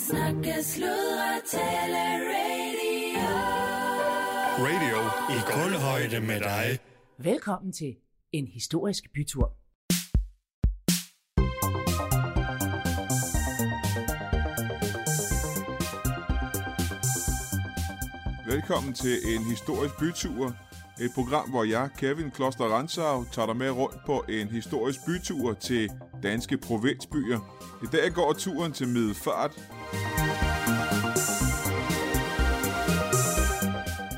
Snakke, sludre, tale, radio. Radio i kulhøjde med dig. Velkommen til en historisk bytur. Velkommen til en historisk bytur. Et program, hvor jeg, Kevin Kloster Ransau, tager dig med rundt på en historisk bytur til danske provinsbyer. I dag går turen til Middelfart.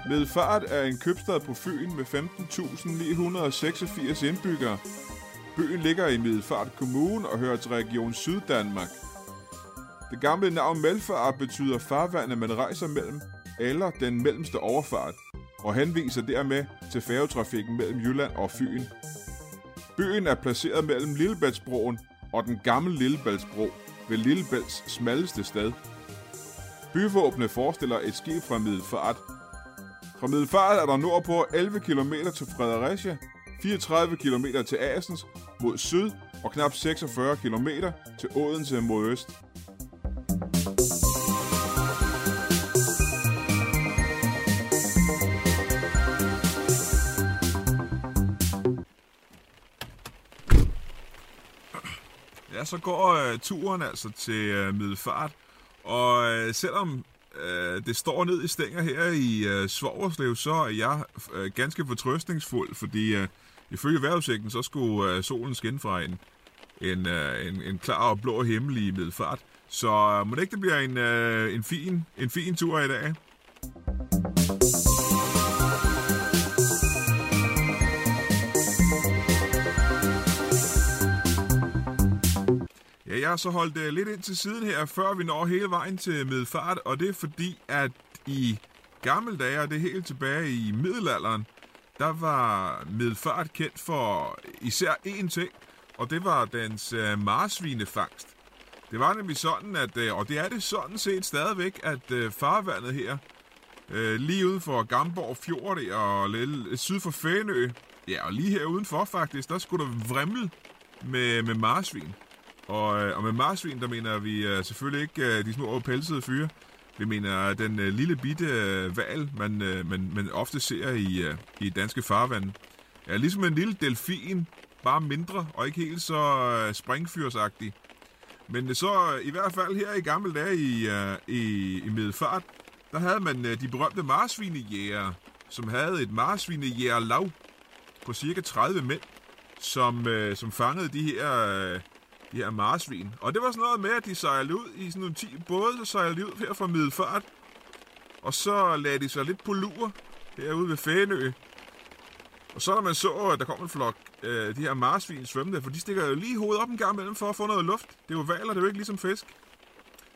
Middelfart er en købstad på Fyn med 15.986 indbyggere. Byen ligger i Middelfart Kommune og hører til Region Syddanmark. Det gamle navn Melfart betyder farvandet, man rejser mellem, eller den mellemste overfart, og henviser dermed til færgetrafikken mellem Jylland og Fyn. Byen er placeret mellem Lillebæltsbroen og den gamle Lillebæltsbro ved Lillebælts smalleste sted. Byvåbne forestiller et skib fra Middelfart. Fra Middelfart er der nordpå 11 km til Fredericia, 34 km til Asens mod syd og knap 46 km til Odense mod øst. Ja, så går øh, turen altså til øh, Middelfart, og øh, selvom øh, det står ned i stænger her i øh, Svogerslev, så er jeg øh, ganske fortrøstningsfuld, fordi øh, ifølge vejrudsigten, så skulle øh, solen skinne fra en, en, øh, en, en klar og blå himmel i Middelfart. Så øh, må det ikke det bliver en, øh, en, fin, en fin tur i dag? Jeg har så holdt lidt ind til siden her, før vi når hele vejen til Medfart, og det er fordi, at i gamle dage, og det er helt tilbage i middelalderen, der var Medfart kendt for især én ting, og det var dens øh, marsvinefangst. Det var nemlig sådan, at, øh, og det er det sådan set stadigvæk, at øh, farvandet her, lige uden for Gamborg Fjord og lidt syd for Fænø, ja, og lige her udenfor faktisk, der skulle der vrimle med, med marsvin. Og, øh, og med marsvin, der mener vi øh, selvfølgelig ikke øh, de små pelsede fyre. Vi mener den lille bitte val, man, man, man ofte ser i, i danske farvande. Ja, ligesom en lille delfin, bare mindre og ikke helt så springfyrsagtig. Men så i hvert fald her i gamle dage i, i, i Middelfart, der havde man de berømte marsvinejæger, som havde et marsvinejægerlag på cirka 30 mænd, som, som fangede de her... Ja, marsvin. Og det var sådan noget med, at de sejlede ud i sådan nogle 10 både, så sejlede de ud her fra Middelfart. Og så lagde de sig lidt på lur herude ved Fænø. Og så når man så, at der kom en flok øh, de her marsvin svømmende, for de stikker jo lige hovedet op en gang imellem for at få noget luft. Det er jo valer, det er jo ikke ligesom fisk.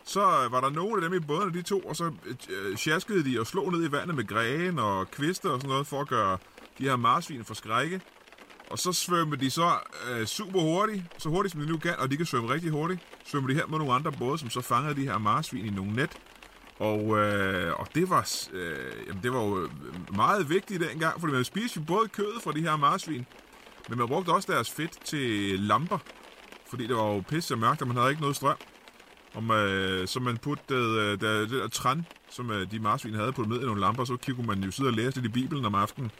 Så øh, var der nogle af dem i bådene, de to, og så øh, øh sjaskede de og slog ned i vandet med græn og kviste og sådan noget, for at gøre de her marsvin for skrække. Og så svømmer de så øh, super hurtigt, så hurtigt som de nu kan, og de kan svømme rigtig hurtigt. Svømmer de her med nogle andre både, som så fangede de her marsvin i nogle net. Og, øh, og det var øh, jamen det var jo øh, meget vigtigt dengang, fordi man spiste jo både kødet fra de her marsvin, men man brugte også deres fedt til lamper, fordi det var jo pisse mørkt, og man havde ikke noget strøm. Om, øh, så man puttede øh, der, det der træn, som øh, de marsvin havde puttet med i nogle lamper, så kunne man jo sidde og læse lidt i Bibelen om aftenen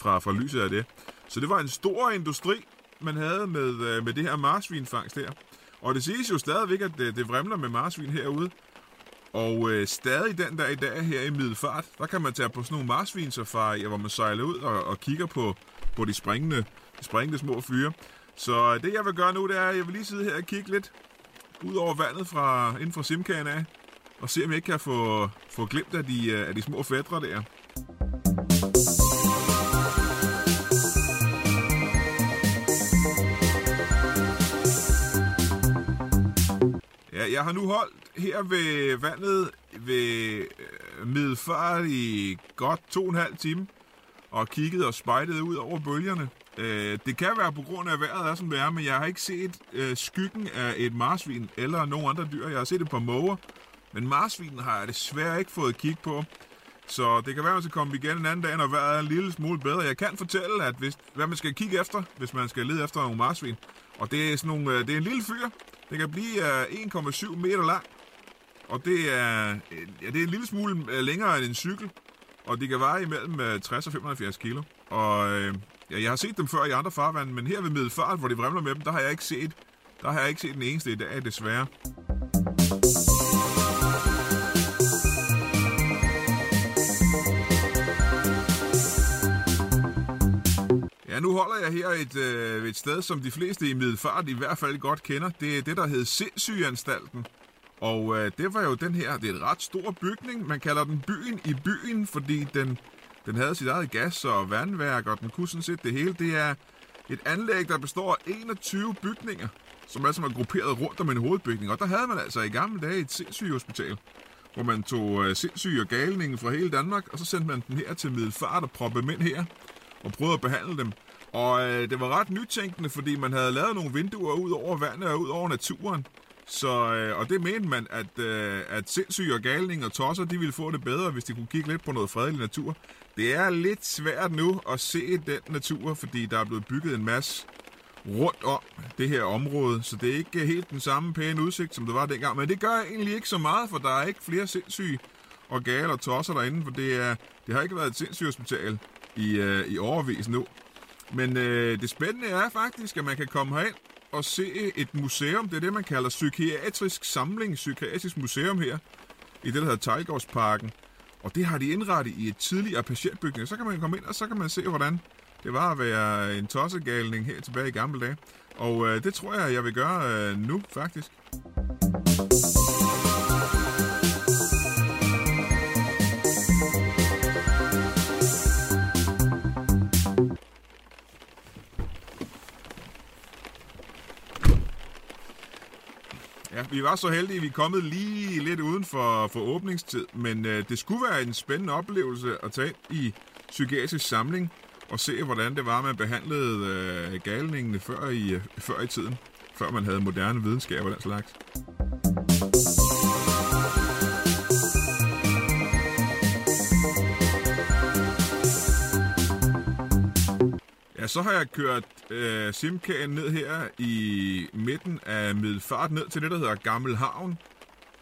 fra, fra lyset af det. Så det var en stor industri, man havde med, øh, med det her marsvinfangst her. Og det siges jo stadigvæk, at det, det vrimler med marsvin herude. Og øh, stadig den dag i dag her i Middelfart, der kan man tage på sådan nogle marsvinsafarier, hvor man sejler ud og, og kigger på, på de springende, de springende små fyre. Så øh, det jeg vil gøre nu, det er, at jeg vil lige sidde her og kigge lidt ud over vandet fra, inden fra Simkagen af, og se om jeg ikke kan få, få glemt af de, af de små fædre der. Jeg har nu holdt her ved vandet ved øh, Middelfart i godt to og en halv time og kigget og spejtet ud over bølgerne. Øh, det kan være på grund af, at vejret er, som det er, men jeg har ikke set øh, skyggen af et marsvin eller nogen andre dyr. Jeg har set et par måger, men marsvinen har jeg desværre ikke fået kig på. Så det kan være, at man skal komme igen en anden dag, når vejret er en lille smule bedre. Jeg kan fortælle, at hvis, hvad man skal kigge efter, hvis man skal lede efter nogle marsvin. Og det er, sådan nogle, øh, det er en lille fyr. Det kan blive øh, 1,7 meter lang. Og det er, øh, ja, det er en lille smule øh, længere end en cykel, og de kan veje imellem 60 og 75 kilo. Og øh, ja, jeg har set dem før i andre farvande, men her ved Middelfart, hvor de vrimler med dem, der har jeg ikke set, der har jeg ikke set den eneste i dag, desværre. Ja, nu holder jeg her et, øh, et sted, som de fleste i Middelfart i hvert fald godt kender. Det er det, der hedder Sindssygeanstalten. Og øh, det var jo den her, det er en ret stor bygning. Man kalder den byen i byen, fordi den, den havde sit eget gas- og vandværk, og den kunne sådan set det hele. Det er et anlæg, der består af 21 bygninger, som altså er grupperet rundt om en hovedbygning. Og der havde man altså i gamle dage et sindssygehospital, hvor man tog øh, sindssyge og galningen fra hele Danmark, og så sendte man den her til Middelfart og proppede dem ind her, og prøvede at behandle dem. Og øh, det var ret nytænkende, fordi man havde lavet nogle vinduer ud over vandet og ud over naturen. Så, øh, og det mente man, at, øh, at sindssyge og galning og tosser, de ville få det bedre, hvis de kunne kigge lidt på noget fredelig natur. Det er lidt svært nu at se den natur, fordi der er blevet bygget en masse rundt om det her område, så det er ikke helt den samme pæne udsigt, som det var dengang. Men det gør egentlig ikke så meget, for der er ikke flere sindssyge og gale og tosser derinde, for det, er, det har ikke været et sindssygehospital i, øh, i overvis nu. Men øh, det spændende er faktisk, at man kan komme herind og se et museum. Det er det, man kalder psykiatrisk samling, psykiatrisk museum her, i det, der hedder Tejlgårdsparken. Og det har de indrettet i et tidligere patientbygning. Så kan man komme ind, og så kan man se, hvordan det var at være en tossegalning her tilbage i gamle dage. Og øh, det tror jeg, jeg vil gøre øh, nu, faktisk. Vi var så heldige, at vi er kommet lige lidt uden for, for åbningstid, men øh, det skulle være en spændende oplevelse at tage i psykiatrisk samling og se, hvordan det var, man behandlede øh, galningene før i, før i tiden, før man havde moderne videnskab og den slags. Ja, så har jeg kørt øh, simkagen ned her i midten af Middelfart, ned til det, der hedder Gammel Havn,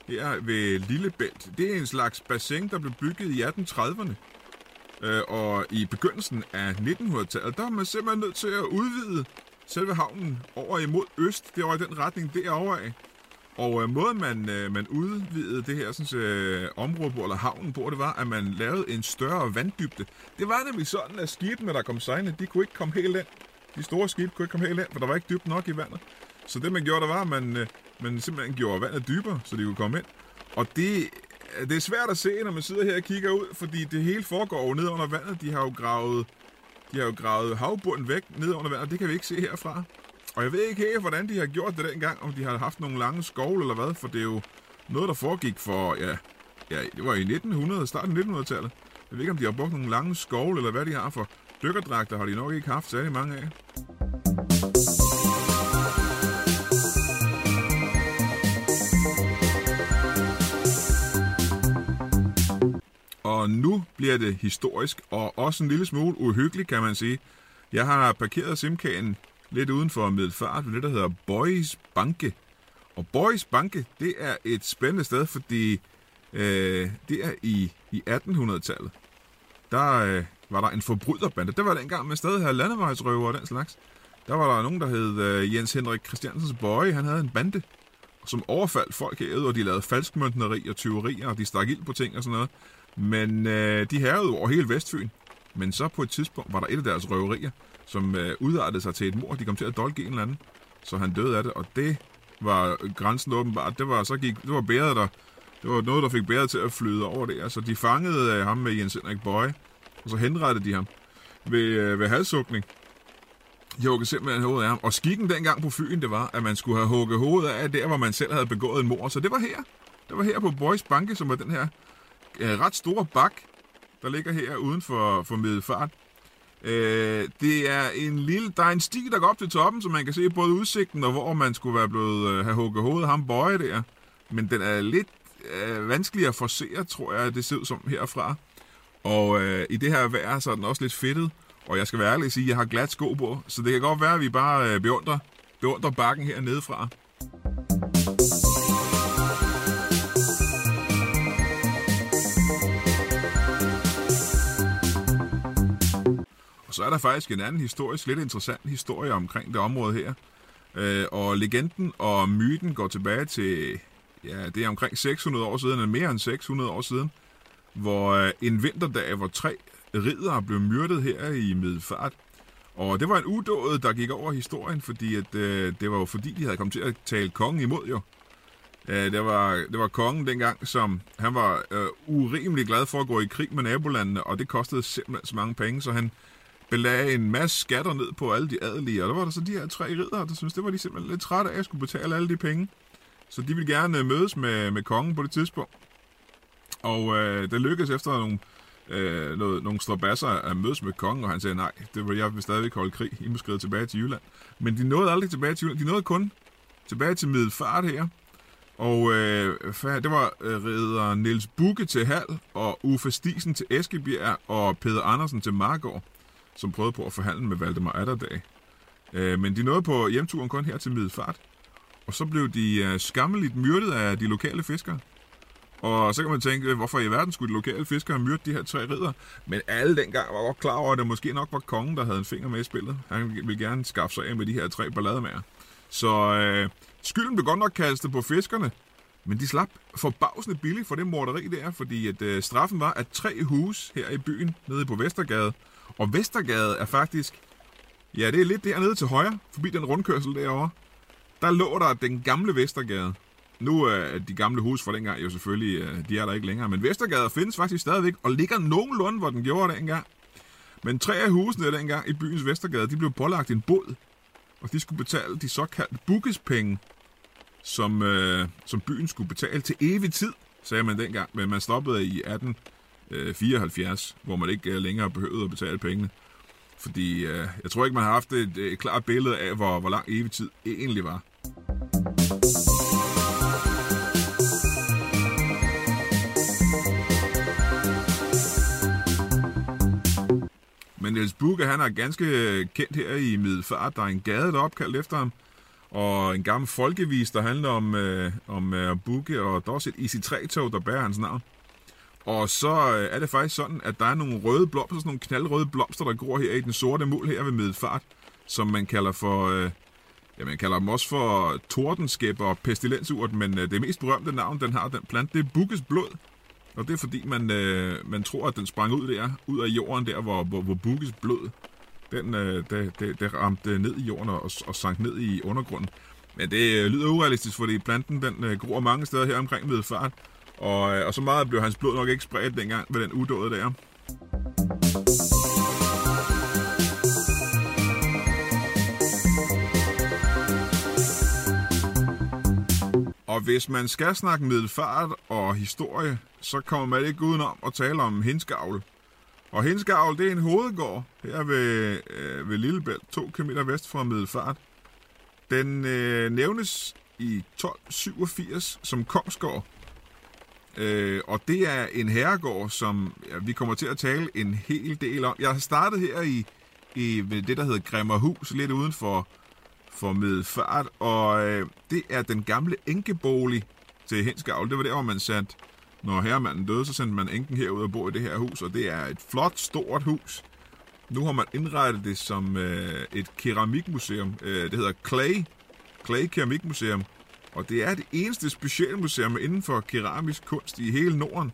her ved Lillebælt. Det er en slags bassin, der blev bygget i 1830'erne. Øh, og i begyndelsen af 1900-tallet, der er man simpelthen nødt til at udvide selve havnen over imod øst. Det var i den retning derovre af. Og øh, måden man, øh, man udvidede det her sådan, øh, område på, eller havnen på, det var, at man lavede en større vanddybde. Det var nemlig sådan, at skibene, der kom sejlende, de kunne ikke komme helt ind. De store skibe kunne ikke komme helt ind, for der var ikke dybt nok i vandet. Så det man gjorde, der var, at man, øh, man simpelthen gjorde vandet dybere, så de kunne komme ind. Og det, øh, det er svært at se, når man sidder her og kigger ud, fordi det hele foregår jo ned under vandet. De har jo gravet, de har jo gravet havbunden væk ned under vandet, og det kan vi ikke se herfra. Og jeg ved ikke helt, hvordan de har gjort det dengang, om de har haft nogle lange skovle eller hvad, for det er jo noget, der foregik for, ja, ja det var i 1900, starten af 1900-tallet. Jeg ved ikke, om de har brugt nogle lange skovle, eller hvad de har for dykkerdragter, har de nok ikke haft særlig mange af. Og nu bliver det historisk, og også en lille smule uhyggeligt, kan man sige. Jeg har parkeret simkagen lidt uden for Middelfart ved det, der hedder Boys Banke. Og Boys Banke, det er et spændende sted, fordi øh, det er i, i 1800-tallet. Der øh, var der en forbryderbande. Det var dengang, man stadig havde landevejsrøver og den slags. Der var der nogen, der hed øh, Jens Henrik Christiansens Bøje. Han havde en bande, som overfaldt folk herude, og de lavede falskmøntneri og tyverier, og de stak ild på ting og sådan noget. Men øh, de herrede over hele Vestfyn. Men så på et tidspunkt var der et af deres røverier, som øh, udartede sig til et mor. De kom til at dolke en eller anden, så han døde af det. Og det var øh, grænsen åbenbart. Det var, så gik, det var bæret, der, det var noget, der fik bæret til at flyde over det. Altså, de fangede øh, ham med Jens Henrik Bøje, og så henrettede de ham ved, øh, ved halssukning. De huggede simpelthen hovedet af ham. Og skikken dengang på Fyn, det var, at man skulle have hugget hovedet af der, hvor man selv havde begået en mor. Så det var her. Det var her på Boys Banke, som var den her øh, ret store bak, der ligger her uden for, for Middelfart. Øh, det er en lille, der er en sti, der går op til toppen, så man kan se både udsigten og hvor man skulle være blevet øh, have hugget hovedet ham bøje der. Men den er lidt øh, vanskelig at forsere, tror jeg, det ser ud som herfra. Og øh, i det her vejr, så er den også lidt fedtet. Og jeg skal være ærlig og sige, at jeg har glat sko på, så det kan godt være, at vi bare øh, beundrer, beundrer bakken her nedefra. Så er der faktisk en anden historisk, lidt interessant historie omkring det område her. Øh, og legenden og myten går tilbage til, ja, det er omkring 600 år siden, eller mere end 600 år siden, hvor øh, en vinterdag, hvor tre ridere blev myrdet her i Middelfart. Og det var en udåd, der gik over historien, fordi at, øh, det var jo fordi, de havde kommet til at tale kongen imod jo. Øh, det, var, det var kongen dengang, som han var øh, urimelig glad for at gå i krig med nabolandene, og det kostede simpelthen så mange penge, så han belagde en masse skatter ned på alle de adelige. Og der var der så de her tre ridere, der synes det var de simpelthen lidt trætte af at skulle betale alle de penge. Så de ville gerne øh, mødes med, med kongen på det tidspunkt. Og øh, det lykkedes efter nogle, øh, noget, nogle strabasser at mødes med kongen, og han sagde, nej, det var jeg vil stadigvæk holde krig. I må skride tilbage til Jylland. Men de nåede aldrig tilbage til Jylland. De nåede kun tilbage til Middelfart her. Og øh, det var øh, redder Niels Bukke til Hal, og Uffe Stisen til Eskebjerg, og Peter Andersen til Margård, som prøvede på at forhandle med Valdemar Atterdag. Øh, men de nåede på hjemturen kun her til Middelfart. Og så blev de øh, skammeligt myrdet af de lokale fiskere. Og så kan man tænke, hvorfor i verden skulle de lokale fiskere myrde de her tre ridder? Men alle dengang var godt klar over, at det måske nok var kongen, der havde en finger med i spillet. Han ville gerne skaffe sig af med de her tre ballademager. Så øh, skylden blev godt nok kastet på fiskerne, men de slap forbavsende billigt for det morderi der, fordi at, øh, straffen var, at tre hus her i byen, nede på Vestergade, og Vestergade er faktisk, ja det er lidt dernede til højre, forbi den rundkørsel derovre, der lå der den gamle Vestergade. Nu er de gamle hus fra dengang jo selvfølgelig, øh, de er der ikke længere, men Vestergade findes faktisk stadigvæk, og ligger nogenlunde, hvor den gjorde dengang. Men tre af husene dengang i byens Vestergade, de blev pålagt en bod, og de skulle betale de såkaldte bukkespenge, som, øh, som byen skulle betale til evig tid, sagde man dengang, men man stoppede i Øh, 1874, hvor man ikke øh, længere behøvede at betale pengene. Fordi øh, jeg tror ikke, man har haft et, et klart billede af, hvor, hvor lang evig tid egentlig var. Men Niels Bukke, han er ganske kendt her i Middelfart. Der er en gade, der er opkaldt efter ham. Og en gammel folkevis, der handler om, øh, om øh, Bukke. Og der er også et IC3-tog, der bærer hans navn. Og så øh, er det faktisk sådan, at der er nogle røde blomster, sådan nogle knaldrøde blomster, der gror her i den sorte mul her ved Middelfart, som man kalder for... Øh, ja, man kalder dem også for tordenskæb og pestilensurt, men øh, det mest berømte navn, den har den plante, det er bukkes blod. Og det er fordi, man, øh, man tror, at den sprang ud der, ud af jorden der, hvor, hvor, hvor bukkes blod, den, øh, det, det, det ramte ned i jorden og, og sank ned i undergrunden. Men det øh, lyder urealistisk, fordi planten den øh, gror mange steder her omkring ved fart. Og, øh, og så meget blev hans blod nok ikke spredt dengang ved den udåde der. Og hvis man skal snakke middelfart og historie, så kommer man ikke udenom at tale om Hinskavl. Og Hinskavl, det er en hovedgård her ved, øh, ved Lillebælt, to km vest fra Middelfart. Den øh, nævnes i 1287 som Kongsgård. Øh, og det er en herregård, som ja, vi kommer til at tale en hel del om. Jeg har startet her i, i det, der hedder Grimmerhus, lidt uden for, for Middelfart. Og øh, det er den gamle enkebolig til Henskavl. Det var der, hvor man sendte, når herremanden døde, så sendte man enken herud og bo i det her hus, og det er et flot, stort hus. Nu har man indrettet det som øh, et keramikmuseum. Øh, det hedder Clay, Clay Keramikmuseum. Og det er det eneste specialmuseum inden for keramisk kunst i hele Norden.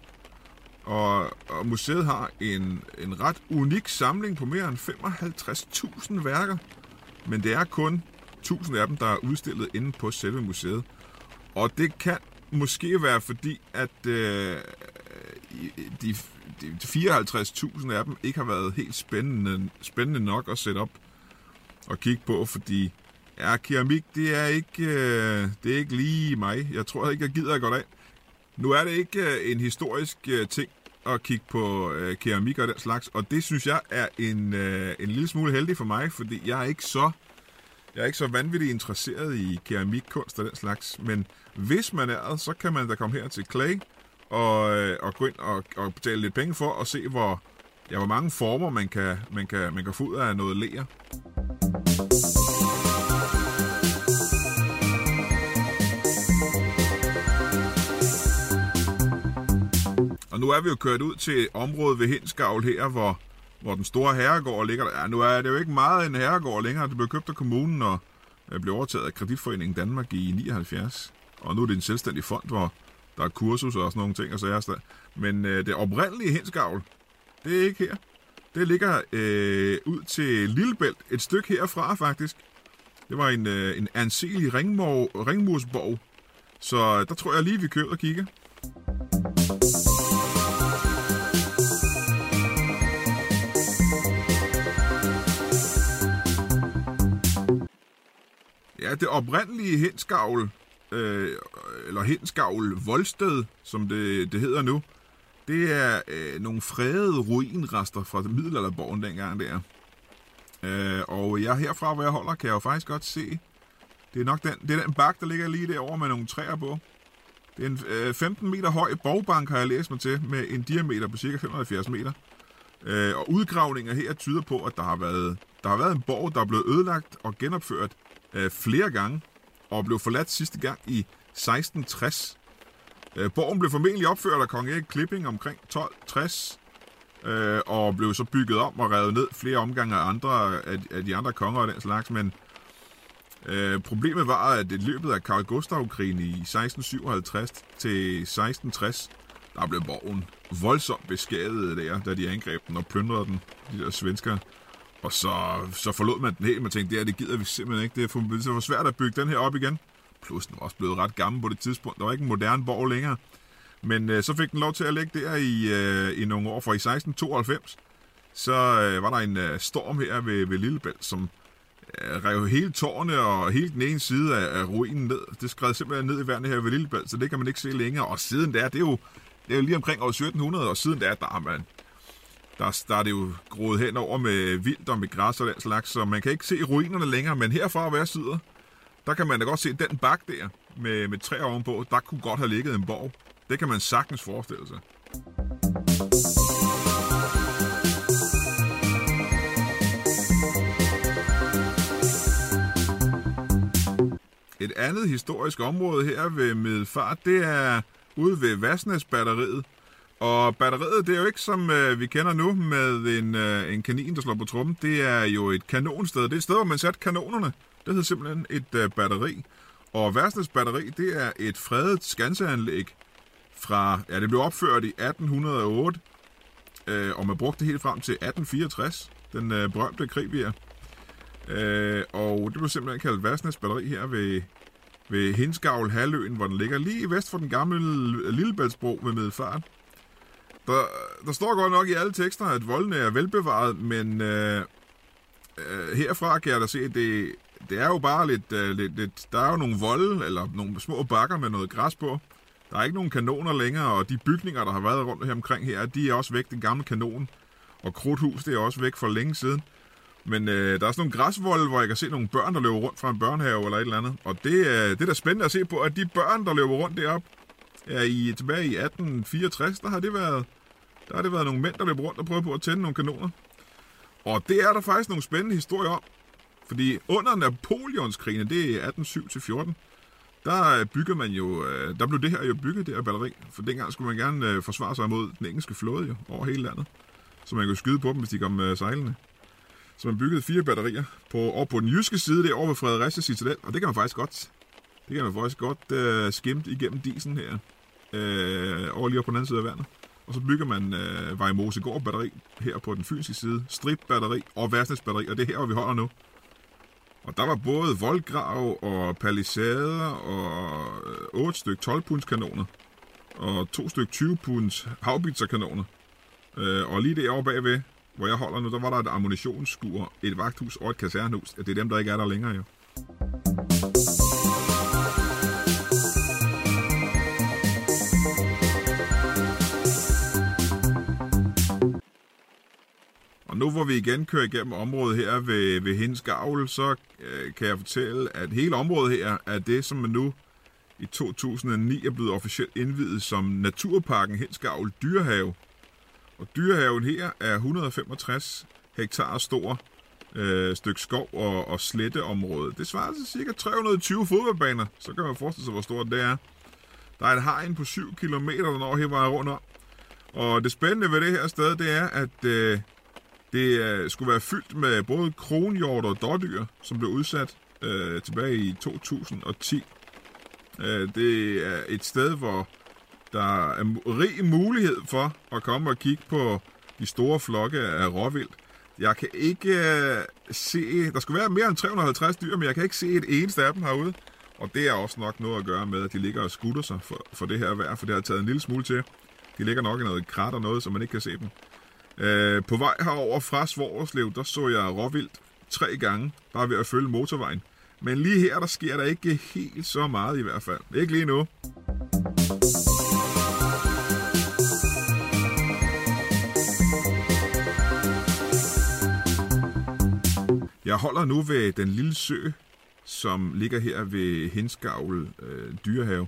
Og, og museet har en, en ret unik samling på mere end 55.000 værker. Men det er kun 1000 af dem, der er udstillet inde på selve museet. Og det kan måske være fordi, at øh, de, de 54.000 af dem ikke har været helt spændende, spændende nok at sætte op og kigge på, fordi ja, keramik, det er ikke, øh, det er ikke lige mig. Jeg tror ikke, jeg gider godt af. Nu er det ikke øh, en historisk øh, ting at kigge på øh, keramik og den slags, og det synes jeg er en, øh, en lille smule heldig for mig, fordi jeg er ikke så jeg er ikke så vanvittigt interesseret i keramikkunst og den slags, men hvis man er det, så kan man da komme her til Clay og, øh, og gå ind og, og betale lidt penge for at se, hvor, ja, hvor mange former man kan, man, kan, man kan få ud af noget ler. Nu er vi jo kørt ud til området ved Hinskavl her, hvor, hvor den store herregård ligger der. Ja, nu er det jo ikke meget en herregård længere. Det blev købt af kommunen og øh, blev overtaget af Kreditforeningen Danmark i 79. Og nu er det en selvstændig fond, hvor der er kursus og sådan nogle ting. Og så er. Men øh, det oprindelige hensgavl, det er ikke her. Det ligger øh, ud til Lillebælt, et stykke herfra faktisk. Det var en, øh, en anselig ringmor, ringmursborg. Så øh, der tror jeg lige, vi kører og kigger. At det oprindelige hensgavl, øh, eller hensgavl Voldsted, som det, det hedder nu, det er øh, nogle fredede ruinrester fra middelalderborgen dengang der. Øh, og jeg herfra, hvor jeg holder, kan jeg jo faktisk godt se, det er nok den, det er den bak, der ligger lige derovre med nogle træer på. Det er en øh, 15 meter høj borgbank, har jeg læst mig til, med en diameter på cirka 75 meter. Øh, og udgravninger her tyder på, at der har været, der har været en borg, der er blevet ødelagt og genopført øh, flere gange, og blev forladt sidste gang i 1660. Øh, borgen blev formentlig opført af kong Erik Klipping omkring 1260, øh, og blev så bygget om og revet ned flere omgange af, andre, af, af de andre konger og den slags, men øh, problemet var, at i løbet af Karl Gustav-krigen i 1657 til 1660, der blev borgen voldsomt beskadiget der, da de angreb den og plyndrede den, de der svenskere. Og så, så forlod man den helt, man tænkte, det her, det gider vi simpelthen ikke. Det er for, det er for svært at bygge den her op igen. Plus den var også blevet ret gammel på det tidspunkt. Der var ikke en moderne borg længere. Men øh, så fik den lov til at ligge der i, øh, i nogle år, for i 1692, så øh, var der en øh, storm her ved, ved Lillebælt, som øh, rev hele tårne og hele den ene side af, af ruinen ned. Det skred simpelthen ned i vandet her ved Lillebælt, så det kan man ikke se længere. Og siden der, det er jo, det er jo lige omkring år 1700, og siden der, der har man der, der er det jo groet hen over med vildt og med græs og den slags, så man kan ikke se ruinerne længere, men herfra hver side, der kan man da godt se den bak der med, med træer ovenpå, der kunne godt have ligget en borg. Det kan man sagtens forestille sig. Et andet historisk område her ved Middelfart, det er ude ved Vasnes-batteriet. Og batteriet, det er jo ikke som øh, vi kender nu med en, øh, en kanin, der slår på trummen. Det er jo et kanonsted. Det er et sted, hvor man satte kanonerne. Det hedder simpelthen et øh, batteri. Og Værsnes batteri, det er et fredet skanseanlæg fra, ja, det blev opført i 1808, øh, og man brugte det helt frem til 1864, den øh, berømte krig, vi er. Øh, og det blev simpelthen kaldt Værsnes batteri her ved, ved Hinsgavl Haløen, hvor den ligger lige vest for den gamle Lillebæltsbro ved Middelfart. Der, der står godt nok i alle tekster, at voldene er velbevaret, men øh, øh, herfra kan jeg da se, at det, det er jo bare lidt, øh, lidt, lidt... Der er jo nogle volde, eller nogle små bakker med noget græs på. Der er ikke nogen kanoner længere, og de bygninger, der har været rundt her omkring her, de er også væk. Den gamle kanon og krudthus, det er også væk for længe siden. Men øh, der er sådan nogle græsvolde, hvor jeg kan se nogle børn, der løber rundt fra en børnehave eller et eller andet. Og det, øh, det er da spændende at se på, at de børn, der løber rundt deroppe, ja, i, tilbage i 1864, der har det været, der har det været nogle mænd, der løber rundt og prøver på at tænde nogle kanoner. Og det er der faktisk nogle spændende historier om. Fordi under Napoleonskrigen, det er 1807-14, der øh, bygger man jo, øh, der blev det her jo bygget, det her batteri. For dengang skulle man gerne øh, forsvare sig mod den engelske flåde jo, over hele landet. Så man kunne skyde på dem, hvis de kom øh, sejlende. Så man byggede fire batterier på, over på den jyske side, det over ved Fredericia Citadel. Og det kan man faktisk godt, det kan man faktisk godt øh, skimte igennem disen her. Øh, over lige på den anden side af vandet. Og så bygger man øh, Vejmosegård batteri her på den fynske side, Strip batteri og Værsnes batteri, og det er her, hvor vi holder nu. Og der var både voldgrav og palisader og øh, 8 styk 12 punds kanoner og to styk 20 punds haubitserkanoner. Øh, og lige derovre bagved, hvor jeg holder nu, der var der et ammunitionsskur, et vagthus og et kasernehus. Det er dem, der ikke er der længere jo. Og nu hvor vi igen kører igennem området her ved, ved Hendes Gavl, så øh, kan jeg fortælle, at hele området her er det, som man nu i 2009 er blevet officielt indvidet som Naturparken Hensgavl Dyrehave. Og dyrehaven her er 165 hektar stor øh, stykke skov og, og sletteområde. Det svarer til cirka 320 fodboldbaner, så kan man forestille sig, hvor stort det er. Der er et hegn på 7 km, der når her var rundt om. Og det spændende ved det her sted, det er, at øh, det øh, skulle være fyldt med både kronhjort og dårdyr, som blev udsat øh, tilbage i 2010. Øh, det er et sted, hvor der er rig mulighed for at komme og kigge på de store flokke af råvild. Jeg kan ikke øh, se... Der skulle være mere end 350 dyr, men jeg kan ikke se et eneste af dem herude. Og det er også nok noget at gøre med, at de ligger og skutter sig for, for det her vejr, for det har taget en lille smule til. De ligger nok i noget krat og noget, så man ikke kan se dem. Øh, på vej herover fra Svorslev, der så jeg råvildt tre gange, bare ved at følge motorvejen. Men lige her, der sker der ikke helt så meget i hvert fald. Ikke lige nu. Jeg holder nu ved den lille sø, som ligger her ved Henskavl øh, Dyrehave.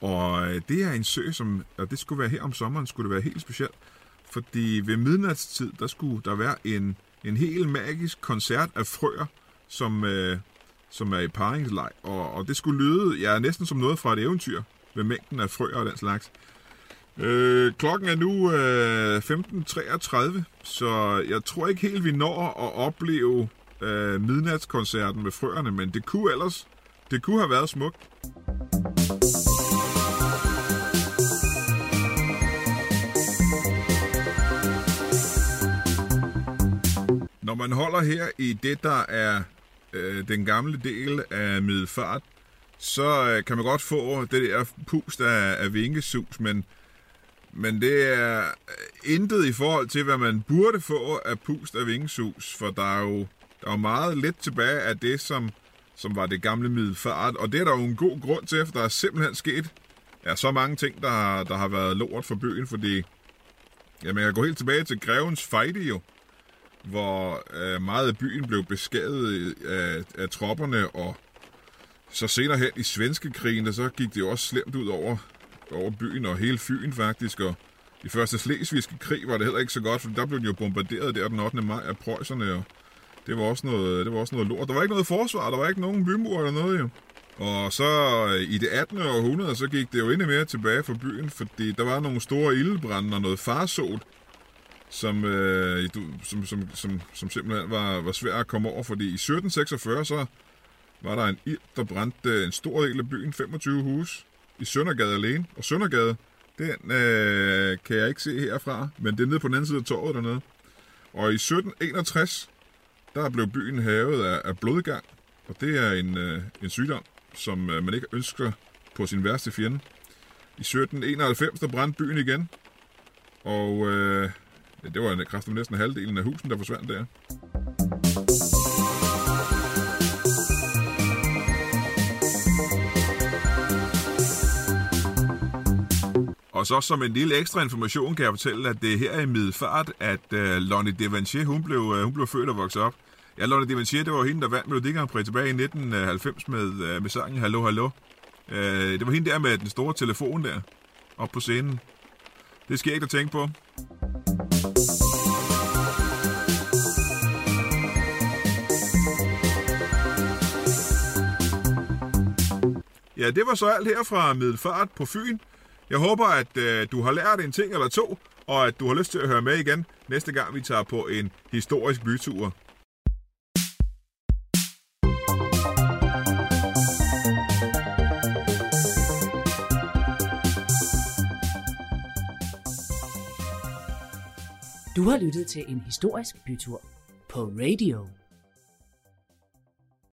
Og øh, det er en sø, som, og det skulle være her om sommeren, skulle det være helt specielt. Fordi ved midnatstid, der skulle der være en, en helt magisk koncert af frøer, som, øh, som er i paringsleg. Og, og det skulle lyde ja, næsten som noget fra et eventyr, med mængden af frøer og den slags. Øh, klokken er nu øh, 15.33, så jeg tror ikke helt, vi når at opleve øh, midnatskoncerten med frøerne, men det kunne ellers, det kunne have været smukt. Når man holder her i det, der er øh, den gamle del af Middelfart, så øh, kan man godt få det der pust af, af vingesus, men, men det er øh, intet i forhold til, hvad man burde få af pust af vingesus, for der er jo, der er jo meget lidt tilbage af det, som, som var det gamle Middelfart, og det er der jo en god grund til, for der er simpelthen sket ja, så mange ting, der har, der har været lort for byen, fordi ja, man kan gå helt tilbage til Grevens Fejde jo, hvor øh, meget af byen blev beskadiget øh, af, af tropperne, og så senere hen i svenske krigen, der så gik det jo også slemt ud over, over byen og hele Fyn faktisk, og i første slesvigske krig var det heller ikke så godt, for der blev den jo bombarderet der den 8. maj af preusserne, og det var også noget, det var også noget lort. Der var ikke noget forsvar, der var ikke nogen bymur eller noget jo. Og så øh, i det 18. århundrede, så gik det jo endnu mere tilbage for byen, fordi der var nogle store ildebrænde og noget farsot, som, øh, du- som, som, som, som simpelthen var, var svær at komme over, fordi i 1746 så var der en ild, der brændte en stor del af byen, 25 huse, i Søndergade alene. Og Søndergade, den øh, kan jeg ikke se herfra, men det er nede på den anden side af torvet dernede. Og i 1761, der blev byen havet af, af blodgang, og det er en, øh, en sygdom, som øh, man ikke ønsker på sin værste fjende. I 1791, der brændte byen igen, og øh, ja, det var kraftigt næsten halvdelen af husen, der forsvandt der. Og så som en lille ekstra information kan jeg fortælle, at det er her i Middelfart, at uh, Lonnie Devanchier, hun blev, uh, hun blev født og vokset op. Ja, Lonnie Devanchier, det var hende, der vandt Melodi Grand Prix tilbage i 1990 med, uh, med sangen Hallo Hallo. Uh, det var hende der med den store telefon der, op på scenen. Det skal jeg ikke at tænke på. Ja, det var så alt her fra Middelfart på Fyn. Jeg håber, at øh, du har lært en ting eller to, og at du har lyst til at høre med igen næste gang, vi tager på en historisk bytur. Du har lyttet til en historisk bytur på Radio